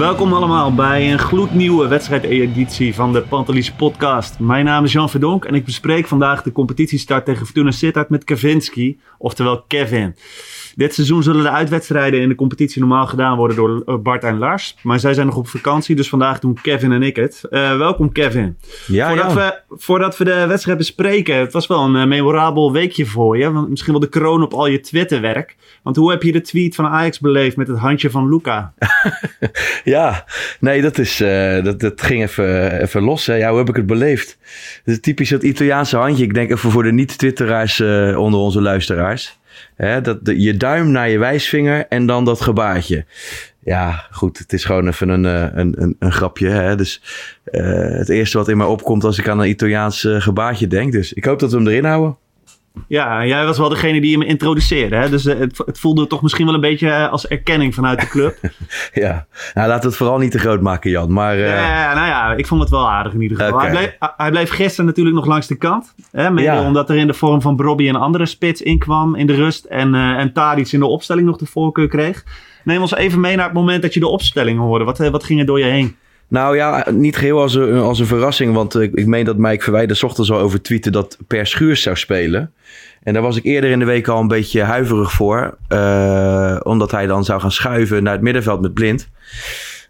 Welkom allemaal bij een gloednieuwe wedstrijdeditie van de Pantelische podcast. Mijn naam is Jan Verdonk en ik bespreek vandaag de competitiestart tegen Fortuna Sittard met Kavinski, oftewel Kevin. Dit seizoen zullen de uitwedstrijden in de competitie normaal gedaan worden door eh, Bart en Lars. Maar zij zijn nog op vakantie, dus vandaag doen Kevin en ik het. Eh, welkom Kevin. Ja, voordat, we, voordat we de wedstrijd bespreken, het was wel een eh, memorabel weekje voor je. Want misschien wel de kroon op al je Twitterwerk. Want hoe heb je de tweet van Ajax beleefd met het handje van Luca? Ja, nee, dat, is, dat, dat ging even, even los. Hè. Ja, hoe heb ik het beleefd? Het is typisch dat Italiaanse handje. Ik denk even voor de niet-twitteraars onder onze luisteraars. Hè, dat, je duim naar je wijsvinger en dan dat gebaartje. Ja, goed, het is gewoon even een, eh, een, een, een grapje. Hè? Dus eh, het eerste wat in mij opkomt als ik aan een Italiaans eh, gebaartje denk. Dus ik hoop dat we hem erin houden. Ja, jij was wel degene die hem introduceerde. Hè? Dus eh, het, het voelde toch misschien wel een beetje eh, als erkenning vanuit de club. Ja, nou, laten we het vooral niet te groot maken, Jan. Maar eh, Ja, nou ja, ik vond het wel aardig in ieder geval. Hij, bleef, hij bleef gisteren natuurlijk nog langs de kant. Hè? Mede Ja. omdat er in de vorm van Brobby een andere spits inkwam in de rust. En, eh en Tadic in de opstelling nog de voorkeur kreeg. Neem ons even mee naar het moment dat je de opstelling hoorde. Wat, wat ging er door je heen? Nou ja, niet geheel als een, als een verrassing. Want ik, ik meen dat Mike Verwijder ochtends al over tweette dat Per Schuurs zou spelen. En daar was ik eerder in de week al een beetje huiverig voor. eh, omdat hij dan zou gaan schuiven naar het middenveld met Blind.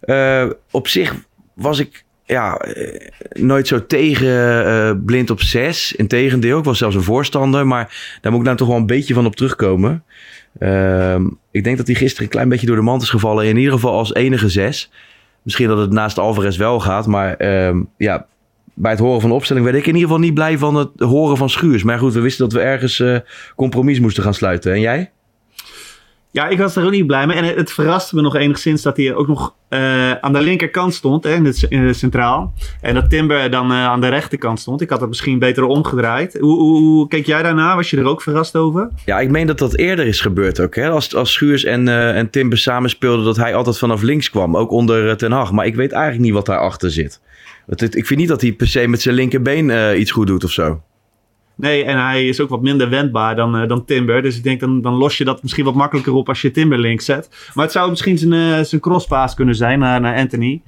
Eh, op zich was ik ja, eh, nooit zo tegen eh, Blind op 6. Integendeel, ik was zelfs een voorstander. Maar daar moet ik nou toch wel een beetje van op terugkomen. Ehm, ik denk dat hij gisteren een klein beetje door de mand is gevallen. In ieder geval als enige zes. Misschien dat het naast Alvarez wel gaat. Maar ehm, ja, bij het horen van de opstelling werd ik in ieder geval niet blij van het horen van Schuurs. Maar goed, we wisten dat we ergens eh, compromis moesten gaan sluiten. En jij? Ja, ik was er ook niet blij mee. En het, verraste me nog enigszins dat hij ook nog eh, aan de linkerkant stond, hè, in het, centraal. En dat Timber dan eh, aan de rechterkant stond. Ik had het misschien beter omgedraaid. Hoe, hoe, keek jij daarna? Was je er ook verrast over? Ja, ik meen dat dat eerder is gebeurd ook. Hè? Als, als Schuurs en, eh en Timber samen speelden, dat hij altijd vanaf links kwam. Ook onder Ten Hag. Maar ik weet eigenlijk niet wat daarachter zit. Ik vind niet dat hij per se met zijn linkerbeen iets goed doet of zo. Nee, en hij is ook wat minder wendbaar dan, eh, dan Timber. Dus ik denk, dan, dan los je dat misschien wat makkelijker op als je Timber links zet. Maar het zou misschien zijn, eh, zijn crosspaas kunnen zijn naar, naar Anthony.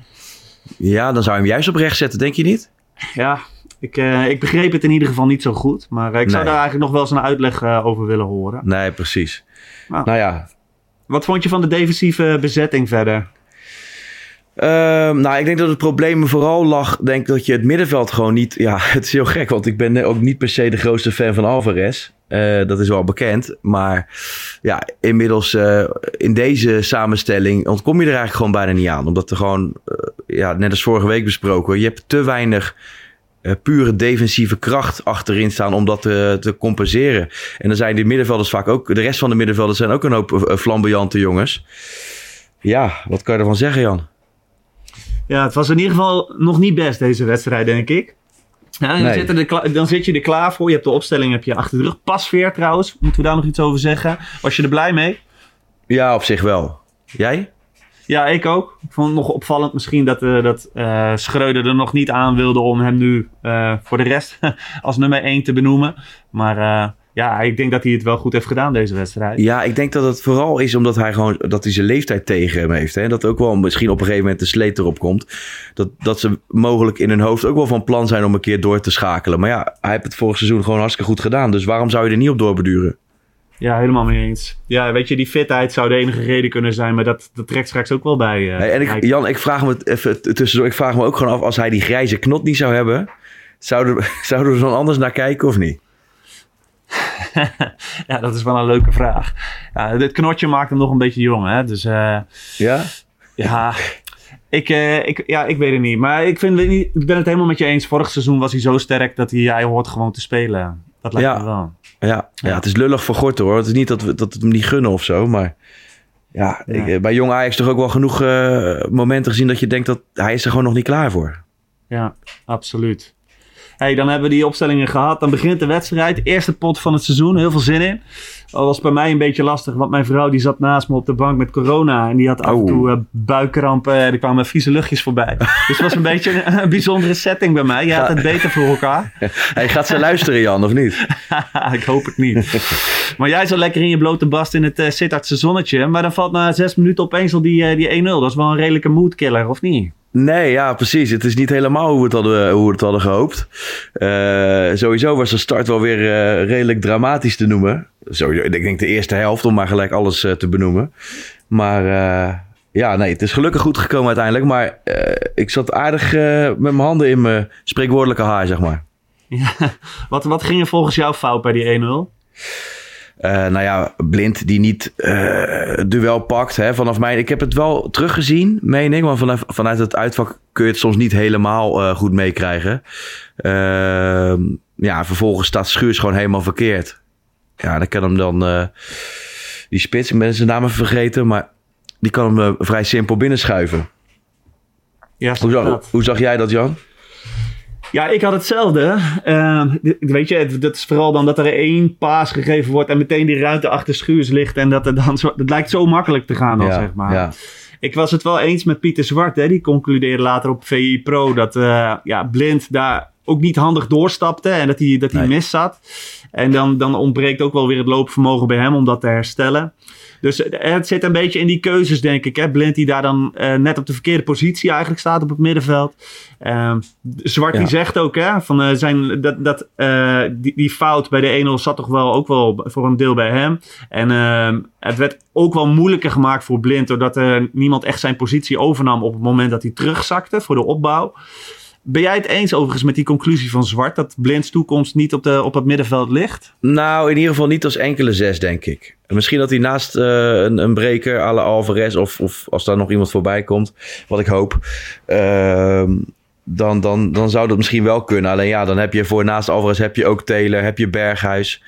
Ja, dan zou je hem juist op rechts zetten, denk je niet? Ja, ik, eh, ik begreep het in ieder geval niet zo goed. Maar ik zou daar eigenlijk nog wel eens een uitleg over willen horen. Nee, precies. Nou. Nou ja, Wat vond je van de defensieve bezetting verder? Ehm, nou, ik denk dat het probleem vooral lag, denk dat je het middenveld gewoon niet... Ja, het is heel gek, want ik ben ook niet per se de grootste fan van Alvarez. Eh, dat is wel bekend. Maar ja, inmiddels eh, in deze samenstelling ontkom je er eigenlijk gewoon bijna niet aan. Omdat er gewoon, eh, ja, net als vorige week besproken, je hebt te weinig pure defensieve kracht achterin staan om dat te, compenseren. En dan zijn die middenvelders vaak ook, de rest van de middenvelders zijn ook een hoop flamboyante jongens. Ja, wat kan je ervan zeggen, Jan? Ja, het was in ieder geval nog niet best deze wedstrijd, denk ik. Ja, dan, Nee. zit er dan zit je er klaar voor. Je hebt de opstelling heb je achter de rug. Pasveer trouwens, moeten we daar nog iets over zeggen? Was je er blij mee? Ja, op zich wel. Jij? Ja, ik ook. Ik vond het nog opvallend misschien dat, eh, dat eh, Schreuder er nog niet aan wilde om hem nu eh, voor de rest als nummer 1 te benoemen. Maar ja, ik denk dat hij het wel goed heeft gedaan deze wedstrijd. Ja, ik denk dat het vooral is omdat hij gewoon dat hij zijn leeftijd tegen hem heeft. Hè? Dat ook wel misschien op een gegeven moment de sleet erop komt. Dat, dat ze mogelijk in hun hoofd ook wel van plan zijn om een keer door te schakelen. Maar ja, hij heeft het vorig seizoen gewoon hartstikke goed gedaan. Dus waarom zou je er niet op doorbeduren? Ja, helemaal mee eens. Ja, weet je, die fitheid zou de enige reden kunnen zijn, maar dat, dat trekt straks ook wel bij. Uh, hey, en ik, Jan, ik vraag me even tussendoor, ik vraag me ook gewoon af, als hij die grijze knot niet zou hebben, zouden, zouden we er dan anders naar kijken of niet? ja, dat is wel een leuke vraag. Ja, dit knotje maakt hem nog een beetje jong, hè? Dus, uh, ja? Ja, ik, uh, ik, ja, ik weet het niet. Maar ik, vind, ik ben het helemaal met je eens. Vorig seizoen was hij zo sterk dat hij, hij hoort gewoon te spelen. Dat lijkt ja. me wel. Ja, ja, het is lullig voor Gorten hoor. Het is niet dat we, dat we hem niet gunnen of zo, maar... Ja, ja. Ik, bij Jong Ajax toch ook wel genoeg uh, momenten gezien dat je denkt dat hij is er gewoon nog niet klaar voor. Ja, absoluut. Hey, dan hebben we die opstellingen gehad. Dan begint de wedstrijd. Eerste pot van het seizoen. Heel veel zin in. Dat was bij mij een beetje lastig. Want mijn vrouw die zat naast me op de bank met corona. En die had af en toe uh, buikkrampen. Er kwamen vieze luchtjes voorbij. dus het was een beetje een, een, bijzondere setting bij mij. Je had het beter voor elkaar. Hij gaat ze luisteren Jan, of niet? ik hoop het niet. maar jij zat lekker in je blote bast in het uh, Sittardse zonnetje. Maar dan valt na zes minuten opeens al die, uh, die 1-0. Dat is wel een redelijke moodkiller, of niet? Nee, ja, precies. Het is niet helemaal hoe we het hadden, hoe het hadden gehoopt. Uh, sowieso was de start wel weer uh, redelijk dramatisch te noemen. Sowieso, ik denk de eerste helft, om maar gelijk alles uh, te benoemen. Maar ja, nee, het is gelukkig goed gekomen uiteindelijk. Maar ik zat aardig met mijn handen in mijn spreekwoordelijke haar, zeg maar. Ja, wat, wat ging er volgens jou fout bij die 1-0? Uh, nou ja, Blind die niet uh, duel pakt. Hè, vanaf mij. Ik heb het wel teruggezien, meen ik. Want vanuit, vanuit het uitvak kun je het soms niet helemaal uh, goed meekrijgen. Ehm, ja, vervolgens staat Schuurs gewoon helemaal verkeerd. Ja, dan kan hem dan... die spits, ik ben zijn naam even vergeten. Maar die kan hem vrij simpel binnenschuiven. Ja, hoe, zag, hoe zag jij dat, Jan? Ja, ik had hetzelfde. Uh, weet je, dat is vooral dan dat er één paas gegeven wordt en meteen die ruimte achter Schuurs ligt. En dat er dan zo, dat lijkt zo makkelijk te gaan dan, ja, zeg maar. Ja. Ik was het wel eens met Pieter Zwart, hè. die concludeerde later op VI Pro dat uh, ja, Blind daar ook niet handig doorstapte en dat hij, dat hij Nee. mis zat. En dan, dan ontbreekt ook wel weer het loopvermogen bij hem om dat te herstellen. Dus het zit een beetje in die keuzes, denk ik. Hè? Blind die daar dan uh, net op de verkeerde positie eigenlijk staat op het middenveld. Uh, Zwart Ja. die zegt ook, hè, van, uh, zijn, dat, dat, die, die fout bij de 1-0 zat toch wel ook wel voor een deel bij hem. En uh, het werd ook wel moeilijker gemaakt voor Blind, doordat er niemand echt zijn positie overnam op het moment dat hij terugzakte voor de opbouw. Ben jij het eens overigens met die conclusie van Zwart dat Blinds toekomst niet op, de, op het middenveld ligt? Nou, in ieder geval niet als enkele zes, denk ik. Misschien dat hij naast uh, een, een breker, la Alvarez, of, of als daar nog iemand voorbij komt, wat ik hoop, uh, dan, dan, dan zou dat misschien wel kunnen. Alleen ja, dan heb je voor naast Alvarez heb je ook Taylor, heb je Berghuis,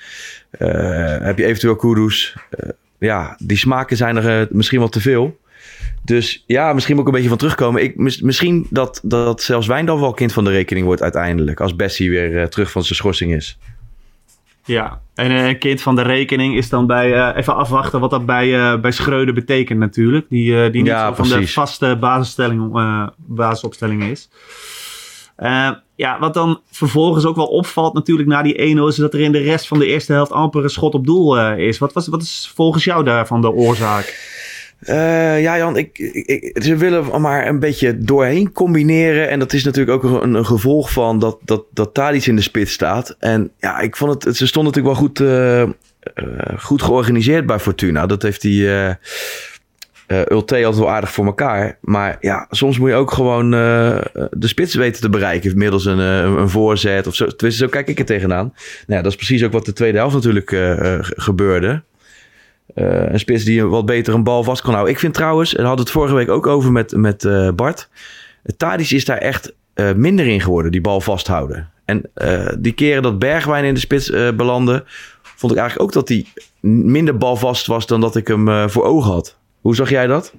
uh, heb je eventueel Kudus. Uh, ja, die smaken zijn er misschien wel te veel. Dus ja, misschien moet ik een beetje van terugkomen. Ik, mis, misschien dat, dat zelfs Wijndal wel kind van de rekening wordt uiteindelijk. Als Bessie weer uh, terug van zijn schorsing is. Ja, en een uh, kind van de rekening is dan bij... Uh, even afwachten wat dat bij, bij Schreuder betekent natuurlijk. Die, die niet ja, zo van de vaste basisstelling, basisopstelling is. Ja, wat dan vervolgens ook wel opvalt natuurlijk na die 1-0... is dat er in de rest van de eerste helft amper een schot op doel is. Wat, was, wat is volgens jou daarvan de oorzaak? Uh, ja, Jan, ik, ik, ze willen maar een beetje doorheen combineren. En dat is natuurlijk ook een, gevolg van dat, dat, dat in de spits staat. En ja, ik vond het, ze stonden natuurlijk wel goed, uh, uh, goed georganiseerd bij Fortuna. Dat heeft die Ulte altijd wel aardig voor elkaar. Maar ja, soms moet je ook gewoon de spits weten te bereiken. Middels een, een voorzet of zo. Tenminste, zo kijk ik er tegenaan. Nou ja, dat is precies ook wat de tweede helft natuurlijk gebeurde. Uh, een spits die wat beter een bal vast kan houden. Ik vind trouwens, en hadden het vorige week ook over met, met uh, Bart. Tadic is daar echt uh, minder in geworden, die bal vasthouden. En die keren dat Bergwijn in de spits belandde, vond ik eigenlijk ook dat hij minder balvast was dan dat ik hem voor ogen had. Hoe zag jij dat?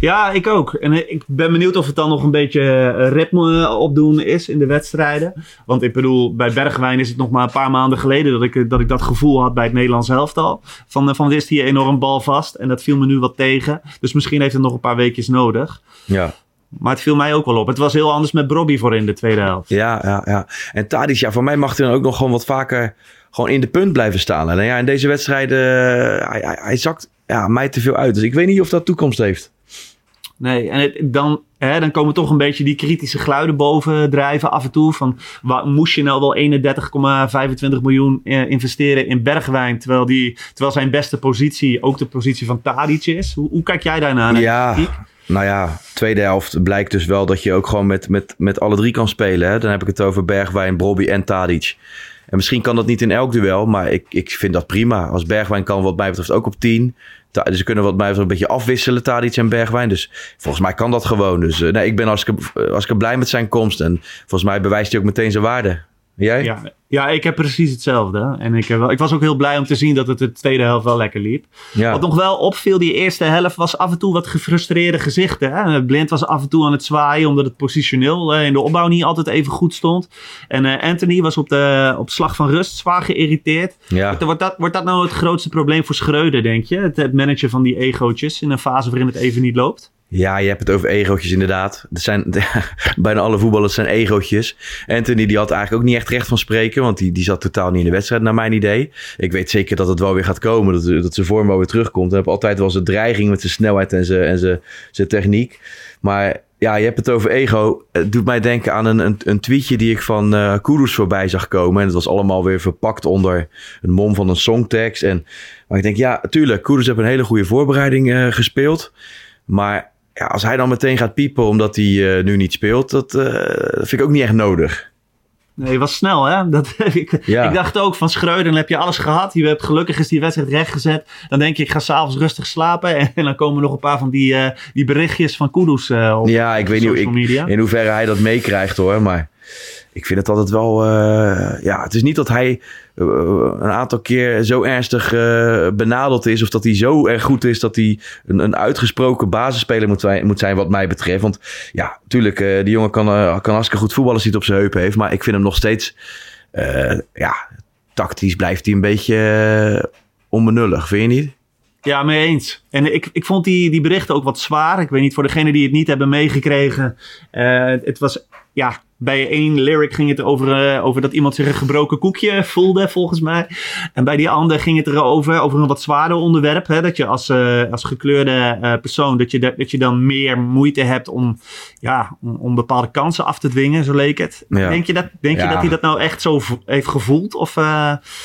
Ja, ik ook. En ik ben benieuwd of het dan nog een beetje ritme opdoen is in de wedstrijden. Want ik bedoel, bij Bergwijn is het nog maar een paar maanden geleden dat ik dat, ik dat gevoel had bij het Nederlands elftal. Van, van wist hij enorm bal vast en dat viel me nu wat tegen. Dus misschien heeft het nog een paar weekjes nodig. Ja. Maar het viel mij ook wel op. Het was heel anders met Brobby voor in de tweede helft. Ja, ja, ja. En Tadic, ja, voor mij mag hij dan ook nog gewoon wat vaker gewoon in de punt blijven staan. En ja, in deze wedstrijden, uh, hij, hij, hij, zakt ja, mij te veel uit. Dus ik weet niet of dat toekomst heeft. Nee, en het, dan, hè, dan komen toch een beetje die kritische geluiden boven drijven af en toe. Van, waar, moest je nou wel 31,25 miljoen eh, investeren in Bergwijn, terwijl, die, terwijl zijn beste positie ook de positie van Tadic is? Hoe, hoe kijk jij daarnaar? Ja, nou ja, tweede helft blijkt dus wel dat je ook gewoon met, met, met alle drie kan spelen. Hè? Dan heb ik het over Bergwijn, Bobby en Tadic. En misschien kan dat niet in elk duel, maar ik, ik vind dat prima. Als Bergwijn kan wat mij betreft ook op 10. Dus ze kunnen wat mij betreft een beetje afwisselen, Tadic en Bergwijn. Dus volgens mij kan dat gewoon. Dus uh, nee, ik ben hartstikke, hartstikke blij met zijn komst. En volgens mij bewijst hij ook meteen zijn waarde. Jij? Ja, ja, ik heb precies hetzelfde. En ik, ik was ook heel blij om te zien dat het de tweede helft wel lekker liep. Ja. Wat nog wel opviel, die eerste helft was af en toe wat gefrustreerde gezichten. Hè? Blind was af en toe aan het zwaaien, omdat het positioneel in de opbouw niet altijd even goed stond. En uh, Anthony was op de op slag van rust zwaar geïrriteerd. Ja. Wordt, dat, wordt dat nou het grootste probleem voor Schreuder, denk je? Het, het managen van die egootjes in een fase waarin het even niet loopt? Ja, je hebt het over egootjes inderdaad. Er zijn, bijna alle voetballers zijn egootjes. Anthony die had eigenlijk ook niet echt recht van spreken, want die, die zat totaal niet in de wedstrijd naar mijn idee. Ik weet zeker dat het wel weer gaat komen, dat, dat zijn vorm wel weer terugkomt. Hij heeft altijd wel zijn dreiging met zijn snelheid en zijn, en zijn, zijn techniek. Maar ja, je hebt het over ego. Het doet mij denken aan een, een, tweetje die ik van uh, voorbij zag komen. En het was allemaal weer verpakt onder een mom van een songtekst. En, maar ik denk, ja, tuurlijk, Kudus heeft een hele goede voorbereiding uh, gespeeld. Maar ja, als hij dan meteen gaat piepen omdat hij uh, nu niet speelt, dat, uh, dat, vind ik ook niet echt nodig. Nee, was snel hè. Dat, ik, ja. ik dacht ook van Schreuder, dan heb je alles gehad. Je hebt gelukkig is die wedstrijd rechtgezet. Dan denk je, ik ga s'avonds rustig slapen. En, en, dan komen nog een paar van die, uh, die berichtjes van Kudus op Ja, ik weet niet ik, in hoeverre hij dat meekrijgt hoor. Maar ik vind het altijd wel. Uh, ja, het is niet dat hij uh, een aantal keer zo ernstig uh, benadeld is. Of dat hij zo erg goed is dat hij een, een uitgesproken basisspeler moet, moet zijn, wat mij betreft. Want ja, natuurlijk, die jongen kan, kan hartstikke goed voetballen als hij het op zijn heupen heeft. Maar ik vind hem nog steeds. ja, tactisch blijft hij een beetje onbenullig, vind je niet? Ja, mee eens. En ik, ik vond die, die berichten ook wat zwaar. Ik weet niet, voor degenen die het niet hebben meegekregen. het was ja, bij één lyric ging het over, uh, over dat iemand zich een gebroken koekje voelde, volgens mij. En bij die andere ging het erover, over een wat zwaarder onderwerp. Hè? Dat je als, uh, als gekleurde uh, persoon, dat je, dat je dan meer moeite hebt om, ja, om, om bepaalde kansen af te dwingen, zo leek het. Ja. Denk, je dat, denk ja. je dat hij dat nou echt zo heeft gevoeld? Of,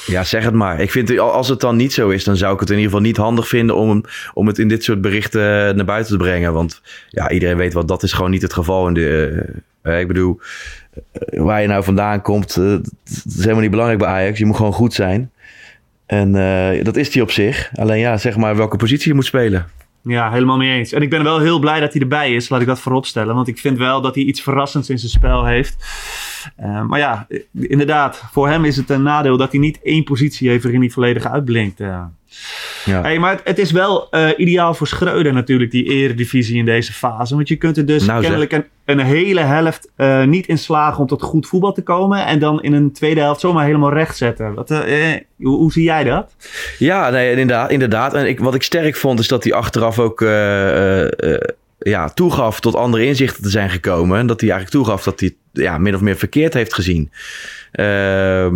Ja, zeg het maar. Ik vind, als het dan niet zo is, dan zou ik het in ieder geval niet handig vinden om, om het in dit soort berichten naar buiten te brengen. Want ja, iedereen weet wel, dat is gewoon niet het geval in de ik bedoel, uh, waar je nou vandaan komt, dat is helemaal niet belangrijk bij Ajax. Je moet gewoon goed zijn. En dat is hij op zich. Alleen ja, zeg maar welke positie je moet spelen. Ja, helemaal mee eens. En ik ben wel heel blij dat hij erbij is, laat ik dat vooropstellen. Want ik vind wel dat hij iets verrassends in zijn spel heeft. Maar ja, inderdaad, voor hem is het een nadeel dat hij niet één positie heeft waarin hij volledig uitblinkt. Uh. Ja. Hey, maar het, het, is wel uh, ideaal voor Schreuder natuurlijk, die eredivisie in deze fase. Want je kunt er dus nou, kennelijk een, een, hele helft uh, niet in slagen om tot goed voetbal te komen. En dan in een tweede helft zomaar helemaal recht zetten. Wat, uh, hoe, hoe, zie jij dat? Ja, nee, inderdaad. inderdaad. En ik, wat ik sterk vond is dat hij achteraf ook ja, toegaf tot andere inzichten te zijn gekomen. En dat hij eigenlijk toegaf dat hij ja, min of meer verkeerd heeft gezien. Ehm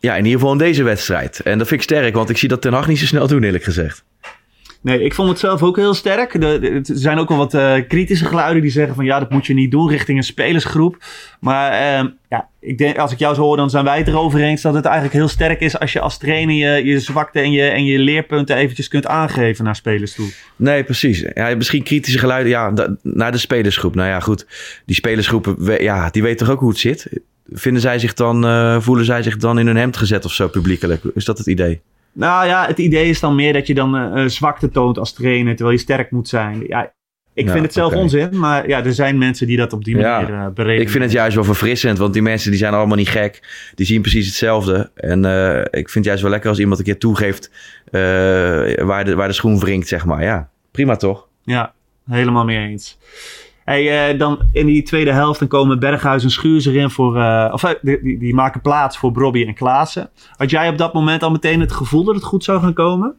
ja, in ieder geval in deze wedstrijd. En dat vind ik sterk, want ik zie dat Ten Hag niet zo snel doen, eerlijk gezegd. Nee, ik vond het zelf ook heel sterk. er zijn ook wel wat uh, kritische geluiden die zeggen van ja, dat moet je niet doen richting een spelersgroep. Maar uh, ja, ik denk, als ik jou zo hoor, dan zijn wij het erover eens dat het eigenlijk heel sterk is als je als trainer je, je zwakte en je, en je leerpunten eventjes kunt aangeven naar spelers toe. Nee, precies. Ja, misschien kritische geluiden ja, naar de spelersgroep. Nou ja, goed. Die spelersgroepen, ja, die weten toch ook hoe het zit vinden zij zich dan, uh, voelen zij zich dan in hun hemd gezet of zo publiekelijk? Is dat het idee? Nou ja, het idee is dan meer dat je dan uh, zwakte toont als trainer, terwijl je sterk moet zijn. Ja, ik ja, vind het zelf okay. onzin, maar ja, er zijn mensen die dat op die manier ja, uh, berekenen. Ik vind het juist wel verfrissend, want die mensen die zijn allemaal niet gek. Die zien precies hetzelfde. En uh, ik vind het juist wel lekker als iemand een keer toegeeft uh, waar, de, waar de schoen wringt, zeg maar. Ja, prima toch? Ja, helemaal mee eens. Uh, dan in die tweede helft dan komen Berghuis en Schuurs erin voor... Uh, of die, die, die, maken plaats voor Brobby en Klaassen. Had jij op dat moment al meteen het gevoel dat het goed zou gaan komen?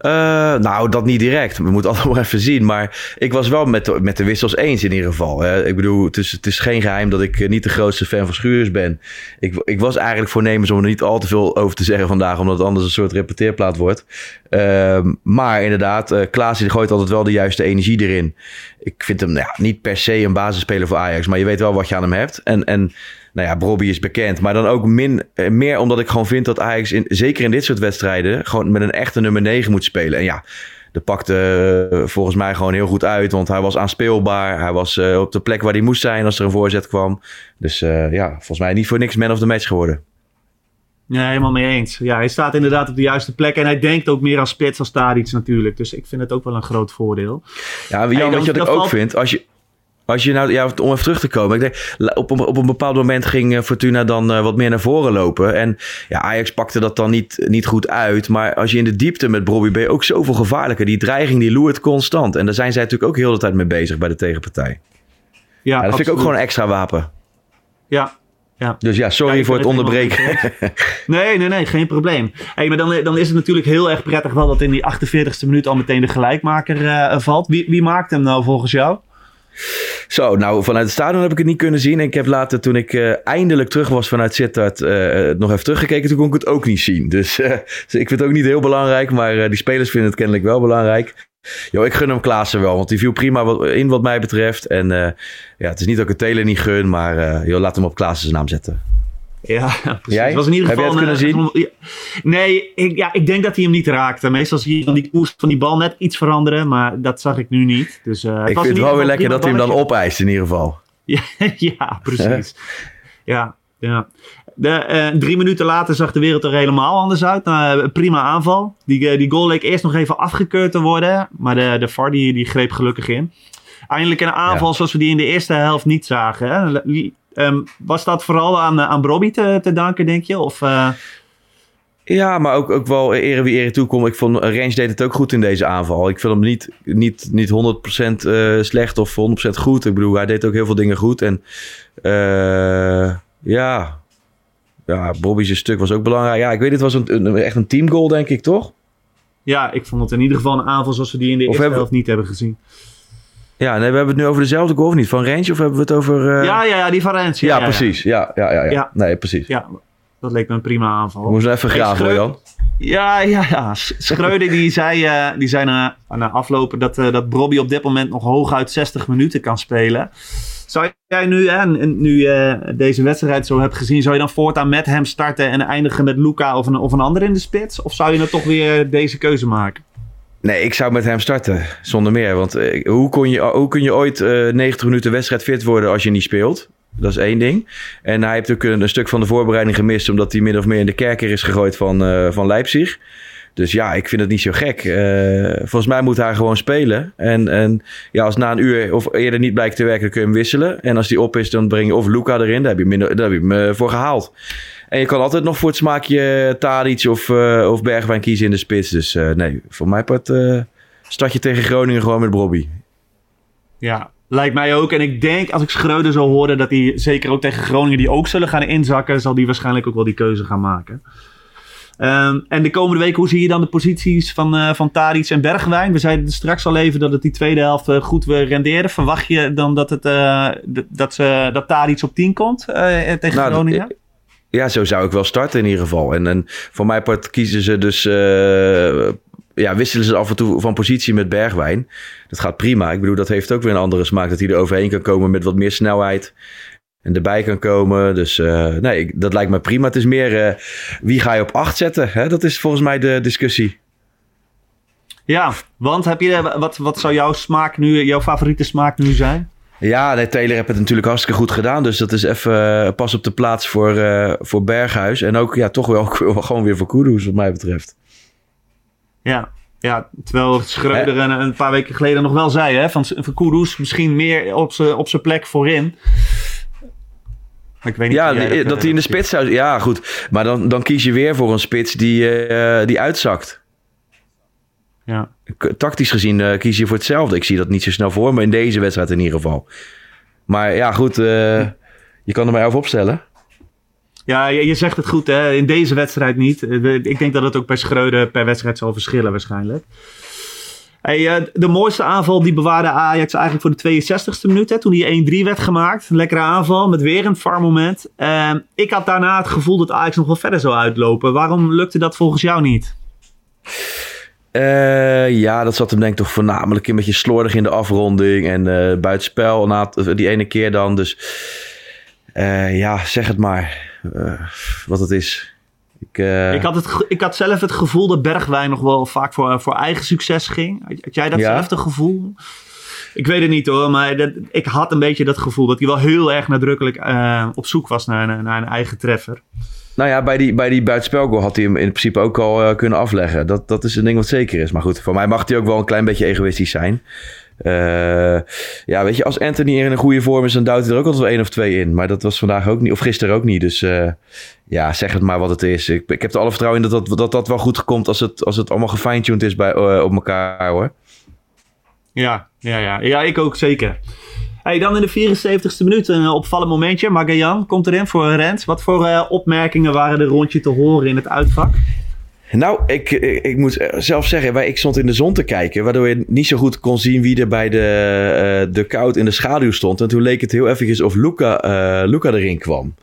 Uh, nou, dat niet direct. We moeten allemaal even zien. Maar ik was wel met de, met de wissels eens in ieder geval. Ik bedoel, het is, het is geen geheim dat ik niet de grootste fan van Schuurs ben. Ik, ik was eigenlijk voornemens om er niet al te veel over te zeggen vandaag, omdat het anders een soort repeteerplaat wordt. Uh, maar inderdaad, uh, Klaas die gooit altijd wel de juiste energie erin. Ik vind hem nou ja, niet per se een basisspeler voor Ajax, maar je weet wel wat je aan hem hebt. En, en nou ja, Bobby is bekend. Maar dan ook min, eh, meer omdat ik gewoon vind dat Ajax, in, zeker in dit soort wedstrijden, gewoon met een echte nummer 9 moet spelen. En ja, de pakte uh, volgens mij gewoon heel goed uit. Want hij was aanspeelbaar. Hij was uh, op de plek waar hij moest zijn als er een voorzet kwam. Dus uh, ja, volgens mij niet voor niks man of the match geworden. Ja, helemaal mee eens. Ja, hij staat inderdaad op de juiste plek. En hij denkt ook meer aan spits als Tadic natuurlijk. Dus ik vind het ook wel een groot voordeel. Ja, Jan, hey, wat je ik ook valt... vind, als je, als je nou, ja, om even terug te komen. Ik denk, op, een, op een bepaald moment ging Fortuna dan uh, wat meer naar voren lopen. En ja, Ajax pakte dat dan niet, niet goed uit. Maar als je in de diepte met Bobby je ook zoveel gevaarlijker. Die dreiging die loert constant. En daar zijn zij natuurlijk ook heel de tijd mee bezig bij de tegenpartij. Ja, ja dat absoluut. vind ik ook gewoon een extra wapen. Ja, ja. Dus ja, sorry ja, voor het onderbreken. nee, nee, nee, geen probleem. Hey, maar dan, dan is het natuurlijk heel erg prettig wel dat in die 48e minuut al meteen de gelijkmaker uh, valt. Wie, wie maakt hem nou volgens jou? Zo, nou vanuit het stadion heb ik het niet kunnen zien. En ik heb later, toen ik uh, eindelijk terug was vanuit Sittard, uh, nog even teruggekeken. Toen kon ik het ook niet zien. Dus, dus ik vind het ook niet heel belangrijk. Maar die spelers vinden het kennelijk wel belangrijk. Jo, ik gun hem Klaassen wel, want die viel prima in wat mij betreft. En ja, het is niet dat ik het Telen niet gun, maar joh, laat hem op Klaassen zijn naam zetten. Ja, precies. Jij? Was in ieder Heb geval je het kunnen zien? Nee, ik, ja, ik denk dat hij hem niet raakte. Meestal zie je van die koers van die bal net iets veranderen, maar dat zag ik nu niet. Dus, uh, ik vind het wel weer lekker dat hij hem dan opeist in ieder geval. ja, ja, precies. ja, ja. De, uh, drie minuten later zag de wereld er helemaal anders uit. Uh, prima aanval. Die, die goal leek eerst nog even afgekeurd te worden, maar de, de VAR die, die greep gelukkig in. Eindelijk een aanval ja. zoals we die in de eerste helft niet zagen. Hè? Um, was dat vooral aan, aan Bobby te, te danken, denk je? Of, uh... Ja, maar ook, ook wel ere wie ere toekomt. Ik vond Range deed het ook goed in deze aanval. Ik vind hem niet, niet, niet 100% uh, slecht of 100% goed. Ik bedoel, hij deed ook heel veel dingen goed. En uh, ja, ja Bobby's stuk was ook belangrijk. Ja, ik weet, het was een, een, echt een teamgoal, denk ik, toch? Ja, ik vond het in ieder geval een aanval zoals we die in de of eerste helft niet hebben gezien. Ja, nee, we hebben het nu over dezelfde golf niet. Van Range of hebben we het over... Uh... Ja, ja, ja, die van Range. Ja, ja, precies. Ja. Ja, ja, ja. Nee, precies. Ja, dat leek me een prima aanval. We moeten even graven, Jan. Ja, ja, ja. Schreuder die zei, uh, die zei na, na aflopen dat, uh, dat Bobby op dit moment nog hooguit 60 minuten kan spelen. Zou jij nu, hè, nu je deze wedstrijd zo hebt gezien, zou je dan voortaan met hem starten en eindigen met Luca of een, of een ander in de spits? Of zou je dan toch weer deze keuze maken? Nee, ik zou met hem starten, zonder meer. Want uh, hoe, kon je, hoe kun je ooit uh, 90 minuten wedstrijd fit worden als je niet speelt? Dat is één ding. En hij heeft ook een, een, stuk van de voorbereiding gemist... omdat hij min of meer in de kerker is gegooid van, uh, van Leipzig. Dus ja, ik vind het niet zo gek. Volgens mij moet hij gewoon spelen. En, en ja, als na een uur of eerder niet blijkt te werken... dan kun je hem wisselen. En als die op is, dan breng je of Luca erin. Daar heb je, minder, daar heb je hem voor gehaald. En je kan altijd nog voor het smaakje Tadic of, uh, of Bergwijn kiezen in de spits. Dus uh, nee, voor mij part uh, start je tegen Groningen gewoon met Bobby. Ja, lijkt mij ook. En ik denk, als ik Schreuder zou horen, dat hij zeker ook tegen Groningen die ook zullen gaan inzakken, zal die waarschijnlijk ook wel die keuze gaan maken. Um, en de komende week, hoe zie je dan de posities van, uh, van Tadic en Bergwijn? We zeiden straks al even dat het die tweede helft uh, goed rendeerde. Verwacht je dan dat, het, uh, dat, ze, dat Tadic op 10 komt tegen nou, Groningen? Ja, zo zou ik wel starten in ieder geval. En, en voor mij part kiezen ze dus... Uh, ja, wisselen ze af en toe van positie met Bergwijn. Dat gaat prima. Ik bedoel, dat heeft ook weer een andere smaak. Dat hij er overheen kan komen met wat meer snelheid. En erbij kan komen. Dus uh, nee, dat lijkt me prima. Het is meer uh, wie ga je op acht zetten. Hè? Dat is volgens mij de discussie. Ja, want heb je, wat, wat zou jouw smaak nu, jouw favoriete smaak nu zijn? Ja, nee, Taylor heeft het natuurlijk hartstikke goed gedaan. Dus dat is even uh, pas op de plaats voor, uh, voor Berghuis. En ook ja, toch wel gewoon weer voor Kudus, wat mij betreft. Ja, ja terwijl Schreuder eh. een paar weken geleden nog wel zei... Hè, van, van Kudus misschien meer op zijn op plek voorin. ik weet niet ja, dat, dat hij in de spits zou... Ja, goed. Maar dan, dan kies je weer voor een spits die, uh, die uitzakt. Ja. Tactisch gezien uh, kies je voor hetzelfde. Ik zie dat niet zo snel voor me in deze wedstrijd in ieder geval. Maar ja, goed, uh, je kan er maar over opstellen. Ja, je, je zegt het goed, hè? in deze wedstrijd niet. Eh, Ik denk dat het ook bij Schreuder per wedstrijd zal verschillen waarschijnlijk. Hey, eh, de mooiste aanval die bewaarde Ajax eigenlijk voor de 62e minuut. Hè, toen die 1-3 werd gemaakt. Een lekkere aanval met weer een VAR moment. Uh, ik had daarna het gevoel dat Ajax nog wel verder zou uitlopen. Waarom lukte dat volgens jou niet? Uh, ja, dat zat hem denk ik toch voornamelijk een beetje slordig in de afronding. En uh, buitenspel na die ene keer dan. Dus ja, zeg het maar. wat het is. Ik, ik, had het, ik had zelf het gevoel dat Bergwijn nog wel vaak voor, voor eigen succes ging. Had jij datzelfde ja. gevoel? Ik weet het niet hoor, maar dat, ik had een beetje dat gevoel dat hij wel heel erg nadrukkelijk op zoek was naar, naar een eigen treffer. Nou ja, bij die, bij die buitenspelgoal had hij hem in principe ook al uh, kunnen afleggen. Dat, dat is een ding wat zeker is. Maar goed, voor mij mag hij ook wel een klein beetje egoïstisch zijn. Uh, ja, weet je, als Anthony in een goede vorm is, dan duwt hij er ook altijd wel één of twee in. Maar dat was vandaag ook niet, of gisteren ook niet. Dus uh, ja, zeg het maar wat het is. Ik, ik heb er alle vertrouwen in dat dat, dat dat wel goed komt als het, als het allemaal gefine-tuned is bij, op elkaar hoor. Ja, ja, ja. ja, ik ook zeker. Hey, dan in de 74ste minuut een opvallend momentje. Magajan komt erin voor rent. Wat voor opmerkingen waren er rondje te horen in het uitvak? Nou, ik, ik, moet zelf zeggen, ik stond in de zon te kijken, waardoor je niet zo goed kon zien wie er bij de, uh, de koud in de schaduw stond. En toen leek het heel even of Luca, Luca erin kwam.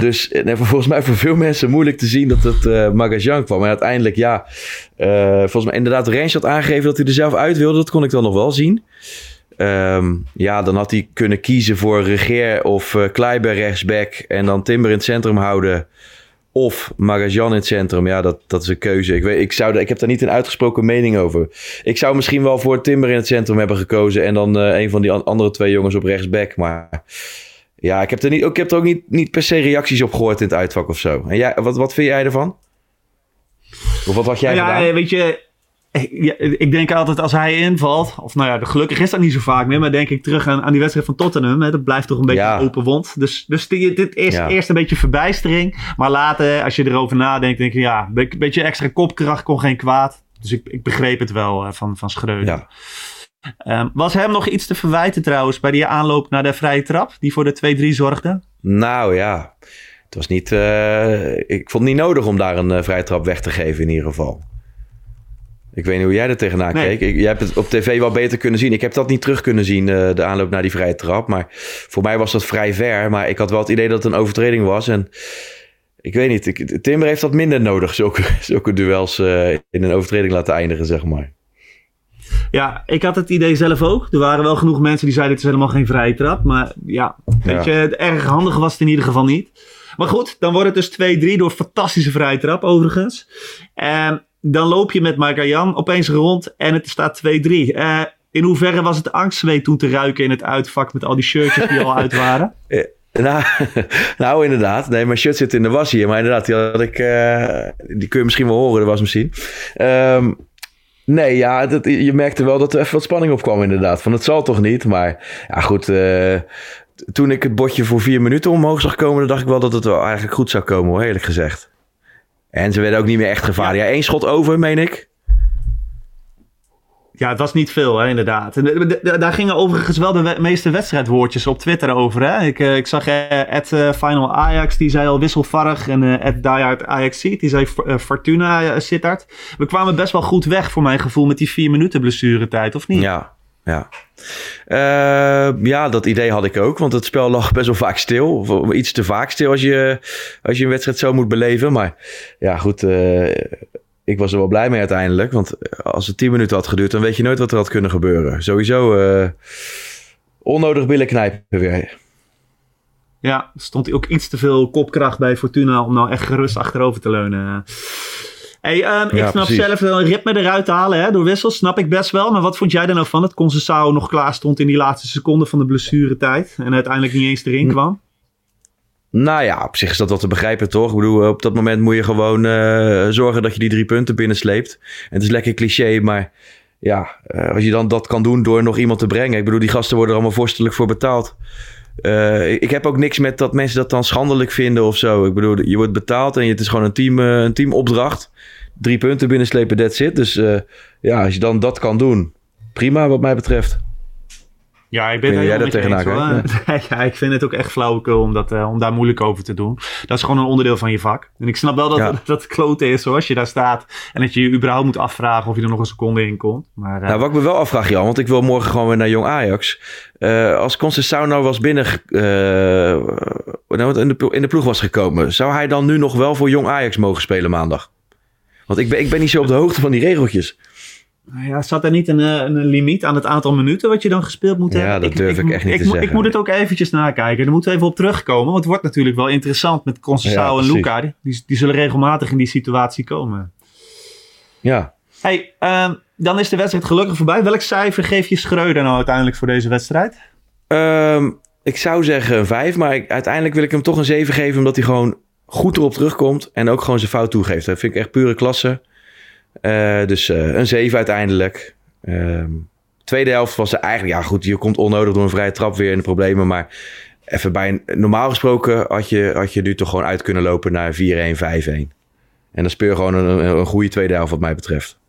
Dus nee, volgens mij voor veel mensen moeilijk te zien dat het uh, kwam. Maar uiteindelijk, ja, volgens mij inderdaad Rens had aangegeven dat hij er zelf uit wilde. Dat kon ik dan nog wel zien. Um, ja, dan had hij kunnen kiezen voor Regeer of Kleiber rechtsback en dan Timber in het centrum houden. Of Magajan in het centrum. Ja, dat, dat is een keuze. Ik, weet, ik, zou, ik heb daar niet een uitgesproken mening over. Ik zou misschien wel voor Timber in het centrum hebben gekozen. En dan uh, een van die andere twee jongens op rechtsback. Maar ja, ik heb er, niet, ik heb er ook niet, niet per se reacties op gehoord in het uitvak of zo. En jij, wat, wat vind jij ervan? Of wat had jij ja, gedaan? weet je, ja, ik denk altijd als hij invalt, of nou ja, gelukkig is dat niet zo vaak meer, maar denk ik terug aan, aan die wedstrijd van Tottenham. Hè, dat blijft toch een beetje Ja. een open wond. Dus, dus die- dit is Ja. eerst een beetje verbijstering, maar later, als je erover nadenkt, denk je ja, een be- beetje extra kopkracht kon geen kwaad. Dus ik, ik begreep het wel eh, van, van Schreuder. Ehm, was hem nog iets te verwijten trouwens bij die aanloop naar de vrije trap, die voor de 2-3 zorgde? Nou ja, het was niet. eh, ik vond het niet nodig om daar een eh, vrije trap weg te geven in ieder geval. Ik weet niet hoe jij er tegenaan Nee. keek. Ik, jij hebt het op tv wel beter kunnen zien. Ik heb dat niet terug kunnen zien, eh, de aanloop naar die vrije trap. Maar voor mij was dat vrij ver. Maar ik had wel het idee dat het een overtreding was. En ik weet niet, ik, Timber heeft dat minder nodig. Zulke, zulke duels eh, in een overtreding laten eindigen, zeg maar. Ja, ik had het idee zelf ook. Er waren wel genoeg mensen die zeiden het is helemaal geen vrije trap. Maar ja, weet Ja. je, erg handig was het in ieder geval niet. Maar goed, dan wordt het dus 2-3 door fantastische vrije trap overigens. En dan loop je met Magajan opeens rond en het staat 2-3. Eh, in hoeverre was het angstzweet toen te ruiken in het uitvak met al die shirtjes die al uit waren? Nou, nou, inderdaad. Nee, mijn shirt zit in de was hier. Maar inderdaad, die had ik... eh, die kun je misschien wel horen, de wasmachine. Ehm nee, ja, dat, je merkte wel dat er even wat spanning op kwam inderdaad. Van het zal toch niet, maar... Ja, goed. eh, toen ik het bordje voor vier minuten omhoog zag komen... dacht ik wel dat het wel eigenlijk goed zou komen, hoor, eerlijk gezegd. En ze werden ook niet meer echt gevaarlijk. Ja, één schot over, meen ik. Ja, het was niet veel, hè, inderdaad. En, eh, daar gingen overigens wel de we- meeste wedstrijdwoordjes op Twitter over. Hè? Ik, eh, ik zag uh, Final Ajax, die zei al wisselvarrig. En uh, Diehard Ajax die zei eh, Fortuna uh, Sittard. We kwamen best wel goed weg, voor mijn gevoel, met die vier minuten blessuretijd, of niet? Ja, ja. Eh, ja, dat idee had ik ook. Want het spel lag best wel vaak stil. Iets te vaak stil als je, als je een wedstrijd zo moet beleven. Maar ja, goed. eh, ik was er wel blij mee uiteindelijk. Want als het 10 minuten had geduurd, dan weet je nooit wat er had kunnen gebeuren. Sowieso eh, onnodig billen knijpen weer. Ja, stond ook iets te veel kopkracht bij Fortuna om nou echt gerust achterover te leunen. Hey, um, ik Ja, snap precies. zelf een ritme eruit te halen hè, door wissels, snap ik best wel. Maar wat vond jij er nou van dat Concessao nog klaar stond in die laatste seconde van de blessuretijd en uiteindelijk niet eens erin kwam? Nou ja, op zich is dat wel te begrijpen, toch? Ik bedoel, op dat moment moet je gewoon eh, zorgen dat je die drie punten binnensleept. En het is lekker cliché, maar ja, eh, als je dan dat kan doen door nog iemand te brengen. Ik bedoel, die gasten worden er allemaal vorstelijk voor betaald. Eh, ik heb ook niks met dat mensen dat dan schandelijk vinden of zo. Ik bedoel, je wordt betaald en het is gewoon een, team, eh, een teamopdracht. Drie punten binnenslepen, that's it. Dus eh, ja, als je dan dat kan doen, prima wat mij betreft. Ja, ik ben het jij daar tegenaan ja, ik vind het ook echt flauwekul om, dat, eh, om daar moeilijk over te doen. Dat is gewoon een onderdeel van je vak. En ik snap wel dat Ja. dat, dat kloten is zoals je daar staat. En dat je je überhaupt moet afvragen of je er nog een seconde in komt. Maar eh, Nou, wat ik me wel afvraag, Jan, want ik wil morgen gewoon weer naar Jong Ajax. Eh, als Conceição nou was binnen, nou, in, de, in de ploeg was gekomen, zou hij dan nu nog wel voor Jong Ajax mogen spelen maandag? Want ik ben, ik ben niet zo op de hoogte van die regeltjes. Nou ja, zat er niet een, eh, een limiet aan het aantal minuten wat je dan gespeeld moet Ja, hebben? dat durf ik echt niet ik, te zeggen. Ik moet het ook eventjes nakijken. Daar moeten we even op terugkomen. Want het wordt natuurlijk wel interessant met Conceição Ja, en. Luca. Die, die zullen regelmatig in die situatie komen. Ja, Hey, ehm, dan is de wedstrijd gelukkig voorbij. Welk cijfer geef je Schreuder nou uiteindelijk voor deze wedstrijd? Ehm, ik zou zeggen een 5, maar ik- uiteindelijk wil ik hem toch een 7 geven, omdat hij gewoon goed erop terugkomt en ook gewoon zijn fout toegeeft. Dat vind ik echt pure klasse. Eh, dus eh, een 7 uiteindelijk. Ehm, tweede helft was er eigenlijk, ja goed, je komt onnodig door een vrije trap weer in de problemen, maar even bij een, normaal gesproken had je, had je nu toch gewoon uit kunnen lopen naar 4-1, 5-1. En dan speel je gewoon een, een, goede tweede helft wat mij betreft.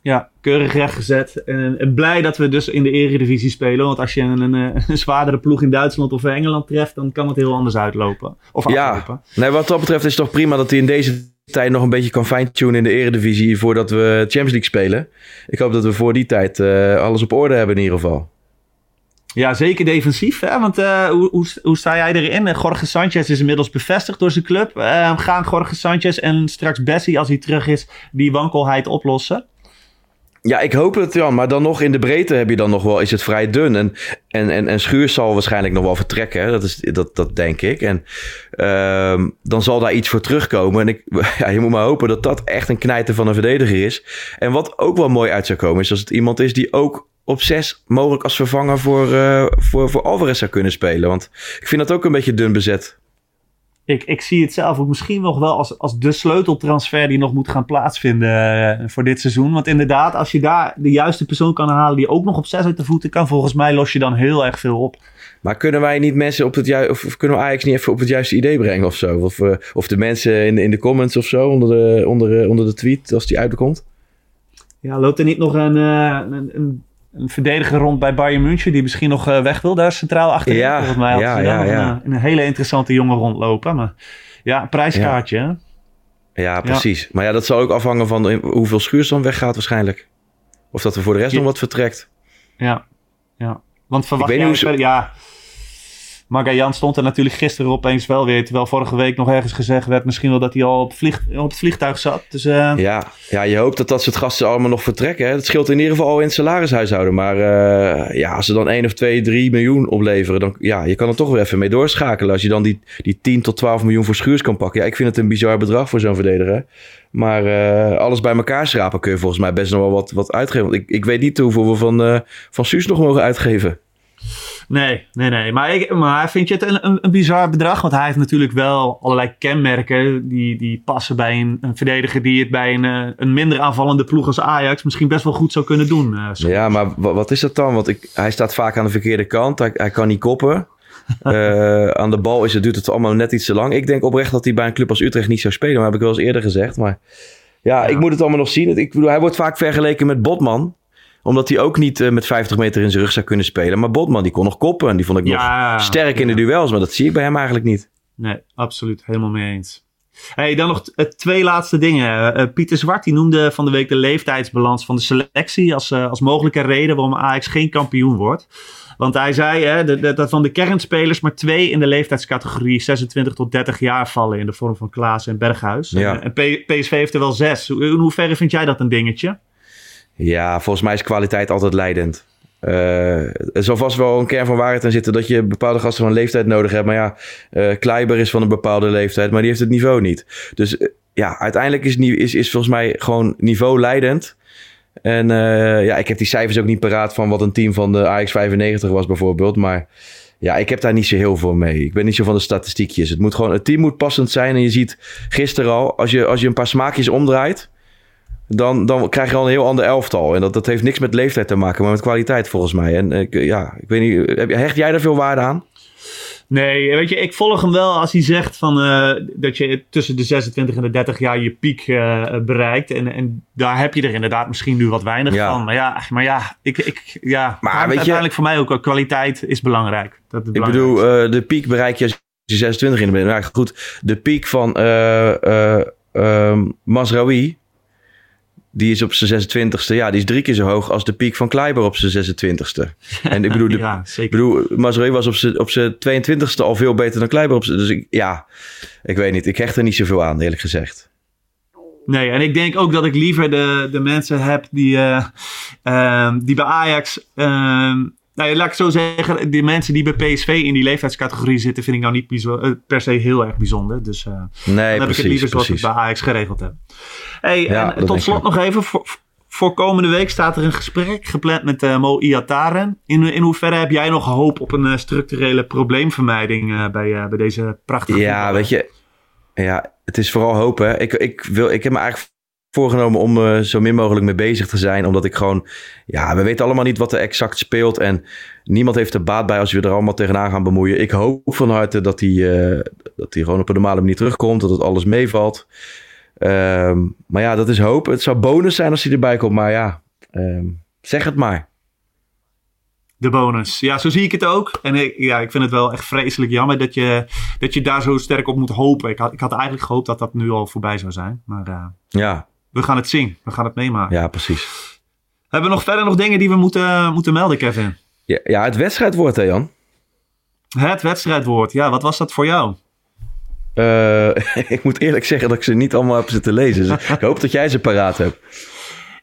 Ja, keurig rechtgezet. En, en blij dat we dus in de eredivisie spelen. Want als je een, een, een zwaardere ploeg in Duitsland of Engeland treft... dan kan het heel anders uitlopen. Of Ja, aflopen. nee, wat dat betreft is het toch prima dat hij in deze tijd nog een beetje kan fine-tunen in de eredivisie voordat we Champions League spelen. Ik hoop dat we voor die tijd eh, alles op orde hebben in ieder geval. Ja, zeker defensief. Hè? Want eh, hoe, hoe, hoe sta jij erin? Eh, Jorge Sanchez is inmiddels bevestigd door zijn club. Gaan Jorge Sanchez en straks Bessie, als hij terug is, die wankelheid oplossen? Ja, ik hoop het Jan, maar dan nog in de breedte heb je dan nog wel, is het vrij dun. En, en, en, en zal waarschijnlijk nog wel vertrekken? Dat, is, dat, dat denk ik. En ehm, dan zal daar iets voor terugkomen. En ik, ja, je moet maar hopen dat dat echt een knijter van een verdediger is. En wat ook wel mooi uit zou komen, is als het iemand is die ook op zes mogelijk als vervanger voor, eh voor, voor Alvarez zou kunnen spelen. Want ik vind dat ook een beetje dun bezet. Ik, ik zie het zelf ook misschien nog wel als, als de sleuteltransfer die nog moet gaan plaatsvinden eh, voor dit seizoen. Want inderdaad, als je daar de juiste persoon kan halen die ook nog op zes uit de voeten kan, volgens mij los je dan heel erg veel op. Maar kunnen wij niet mensen op het juiste, of, of kunnen we Ajax niet even op het juiste idee brengen of zo? Of, eh, of de mensen in, de- in de comments of zo, onder de, onder, eh, onder de tweet als die uitkomt? Ja, loopt er niet nog een, een, een, een verdediger rond bij Bayern München die misschien nog eh, weg wil? Daar centraal achterin. Ja, volgens mij had ja, ja, ja. Een, een hele interessante jongen rondlopen. Maar ja, prijskaartje. Ja, precies. Maar ja, dat zal ook afhangen van hoeveel Schuurs dan weggaat waarschijnlijk. Of dat er voor de rest nog wat vertrekt. Ja, ja. Want verwacht jij... ze- Ja, Magajan stond er natuurlijk gisteren opeens wel weer. Terwijl vorige week nog ergens gezegd werd misschien wel dat hij al op, op het vliegtuig zat. Dus eh, Ja, ja, je hoopt dat dat soort gasten allemaal nog vertrekken. Hè? Dat scheelt in ieder geval al in het salarishuishouden. Maar eh, ja, als ze dan 1 of 2, 3 miljoen opleveren, dan ja, je kan er toch weer even mee doorschakelen. Als je dan die, die 10 tot 12 miljoen voor Schuurs kan pakken. Ja, ik vind het een bizar bedrag voor zo'n verdediger. Maar eh, alles bij elkaar schrapen kun je volgens mij best nog wel wat, wat uitgeven. Want ik, ik weet niet hoeveel we van, van Suus nog mogen uitgeven. Nee, nee, nee. Maar, ik, maar vind je het een, een, een bizar bedrag? Want hij heeft natuurlijk wel allerlei kenmerken die, die passen bij een, een verdediger die het bij een, eh, een minder aanvallende ploeg als Ajax misschien best wel goed zou kunnen doen. eh. Ja, maar wa- wat is dat dan? Want ik, hij staat vaak aan de verkeerde kant. Hij, hij kan niet koppen. Eh, aan de bal is het, duurt het allemaal net iets te lang. Ik denk oprecht dat hij bij een club als Utrecht niet zou spelen. Maar heb ik wel eens eerder gezegd. Maar ja, Ja. ik moet het allemaal nog zien. Ik bedoel, hij wordt vaak vergeleken met Botman. Omdat hij ook niet eh, met 50 meter in zijn rug zou kunnen spelen. Maar Botman, die kon nog koppen. En die vond ik Ja, nog sterk in de duels. Maar dat zie ik bij hem eigenlijk niet. Nee, absoluut. Helemaal mee eens. Hey, dan nog eh, twee laatste dingen. Eh, Pieter Zwart die noemde van de week de leeftijdsbalans van de selectie als, als mogelijke reden waarom Ajax geen kampioen wordt. Want hij zei hè, dat- van de kernspelers maar twee in de leeftijdscategorie 26 tot 30 jaar vallen in de vorm van Klaas en Berghuis. Ja. En, en PSV heeft er wel zes. Hoe- In hoeverre vind jij dat een dingetje? Ja, volgens mij is kwaliteit altijd leidend. Eh, er zal vast wel een kern van waarheid in zitten dat je bepaalde gasten van leeftijd nodig hebt. Maar ja, eh Kleiber is van een bepaalde leeftijd, maar die heeft het niveau niet. Dus eh, ja, uiteindelijk is, is, is volgens mij gewoon niveau leidend. En ja, ik heb die cijfers ook niet paraat van wat een team van de AX 95 was bijvoorbeeld. Maar ja, ik heb daar niet zo heel veel mee. Ik ben niet zo van de statistiekjes. Het, moet gewoon, het team moet passend zijn. En je ziet gisteren al, als je, als je een paar smaakjes omdraait dan, dan krijg je al een heel ander elftal. En dat, dat heeft niks met leeftijd te maken, maar met kwaliteit volgens mij. En ik, ja, ik weet niet, hecht jij daar veel waarde aan? Nee, weet je, ik volg hem wel als hij zegt van, uh, dat je tussen de 26 en de 30 jaar je piek uh, bereikt. En, en daar heb je er inderdaad misschien nu wat weinig Ja. van. Maar ja, maar ja, ik, ik, ja Maar weet je- uiteindelijk voor mij ook, kwaliteit is belangrijk. Dat is Ik bedoel, eh, de piek bereik je als je 26 in bent. Nou goed, de piek van eh eh ehm, Mazraoui, die is op zijn 26ste. Ja, die is drie keer zo hoog als de piek van Kleiber op zijn 26ste. En ik bedoel, de, ja, ik bedoel Mazraoui was op zijn, op zijn 22ste al veel beter dan Kleiber. Op zijn, dus ik, ja, ik weet niet. Ik hecht er niet zoveel aan, eerlijk gezegd. Nee, en ik denk ook dat ik liever de, de mensen heb die, eh, ehm, die bij Ajax. ehm, nou laat ik zo zeggen. Die mensen die bij PSV in die leeftijdscategorie zitten, vind ik nou niet eh, per se heel erg bijzonder. Dus eh, Nee, dan heb ik het precies, liever zoals ik precies. bij Ajax geregeld heb. Hey, Ja, en tot slot nog even. Voor, voor komende week staat er een gesprek gepland met eh, Mo Iataren. In, in hoeverre heb jij nog hoop op een structurele probleemvermijding bij, bij deze prachtige Ja, voetballer? weet je. Ja, het is vooral hoop. Hè. Ik, ik, wil, ik heb me eigenlijk voorgenomen om eh, zo min mogelijk mee bezig te zijn. Omdat ik gewoon... Ja, we weten allemaal niet wat er exact speelt. En niemand heeft er baat bij als we er allemaal tegenaan gaan bemoeien. Ik hoop van harte dat hij, eh, dat hij gewoon op een normale manier terugkomt. Dat het alles meevalt. Ehm, maar ja, dat is hoop. Het zou bonus zijn als hij erbij komt. Maar ja, ehm, zeg het maar. De bonus. Ja, zo zie ik het ook. En ik, ja, ik vind het wel echt vreselijk jammer dat je, dat je daar zo sterk op moet hopen. Ik had, ik had eigenlijk gehoopt dat dat nu al voorbij zou zijn. Maar eh, Ja, we gaan het zien. We gaan het meemaken. ja precies. Hebben we nog verder nog dingen die we moeten, moeten melden, Kevin? Ja, ja het wedstrijdwoord hè Jan? Het wedstrijdwoord. Ja, wat was dat voor jou? Eh, ik moet eerlijk zeggen dat ik ze niet allemaal heb zitten lezen. Dus ik hoop dat jij ze paraat hebt.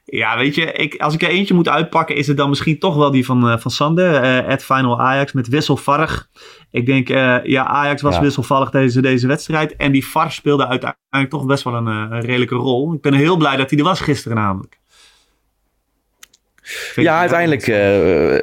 Ja, weet je, ik, als ik er eentje moet uitpakken, is het dan misschien toch wel die van, eh, van Sander. eh at Final Ajax met wisselvarrig. Ik denk, eh, ja, Ajax was Ja. wisselvallig deze, deze wedstrijd. En die VAR speelde uiteindelijk toch best wel een, een redelijke rol. Ik ben heel blij dat hij er was gisteren namelijk. Ja, uiteindelijk, eh,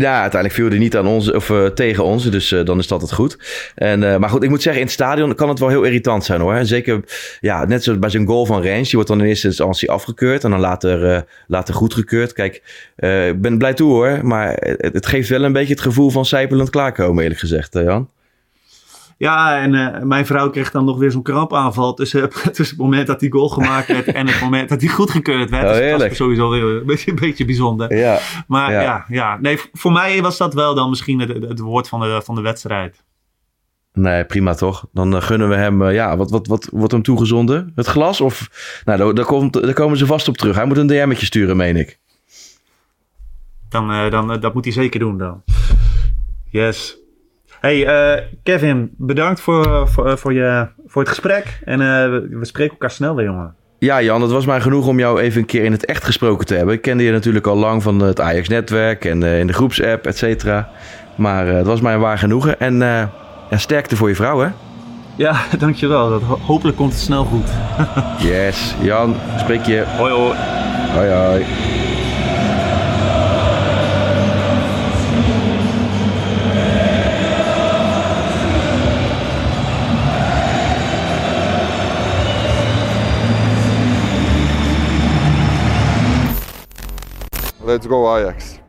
ja, uiteindelijk viel hij niet aan ons, of, eh, tegen ons. Dus eh, dan is dat het goed. En, maar goed, ik moet zeggen, in het stadion kan het wel heel irritant zijn hoor. Zeker, ja, net zoals bij zo'n goal van Rens. Die wordt dan in eerste instantie afgekeurd. En dan later, later goedgekeurd. Kijk, ik ben blij toe hoor. Maar het, het geeft wel een beetje het gevoel van zijpelend klaarkomen eerlijk gezegd, Jan. Ja, en eh, mijn vrouw kreeg dan nog weer zo'n krampaanval tussen, tussen het moment dat die goal gemaakt werd en het moment dat hij goedgekeurd werd. Oh, dus dat was sowieso weer een beetje, een beetje bijzonder. Ja, Maar Ja. ja. Ja, nee, voor mij was dat wel dan misschien het, het woord van de, van de wedstrijd. nee, prima toch. Dan eh, gunnen we hem, eh, ja, wat, wat, wat wordt hem toegezonden? Het glas? Of, nou, daar, komt, daar komen ze vast op terug. Hij moet een DM'tje sturen, meen ik. Dan, dan, dat moet hij zeker doen dan. Yes. Hey eh, Kevin, bedankt voor, voor, eh, voor, je, voor het gesprek. En eh, we, spreken elkaar snel weer, jongen. Ja, Jan, het was mij genoeg om jou even een keer in het echt gesproken te hebben. Ik kende je natuurlijk al lang van het Ajax-netwerk en eh, in de groepsapp, et cetera. Maar eh, het was mij een waar genoegen. En eh, ja, sterkte voor je vrouw, hè? Ja, dankjewel. Dat, ho- hopelijk komt het snel goed. Yes. Jan, spreek je. Hoi hoi. Hoi, hoi. Let's go Ajax.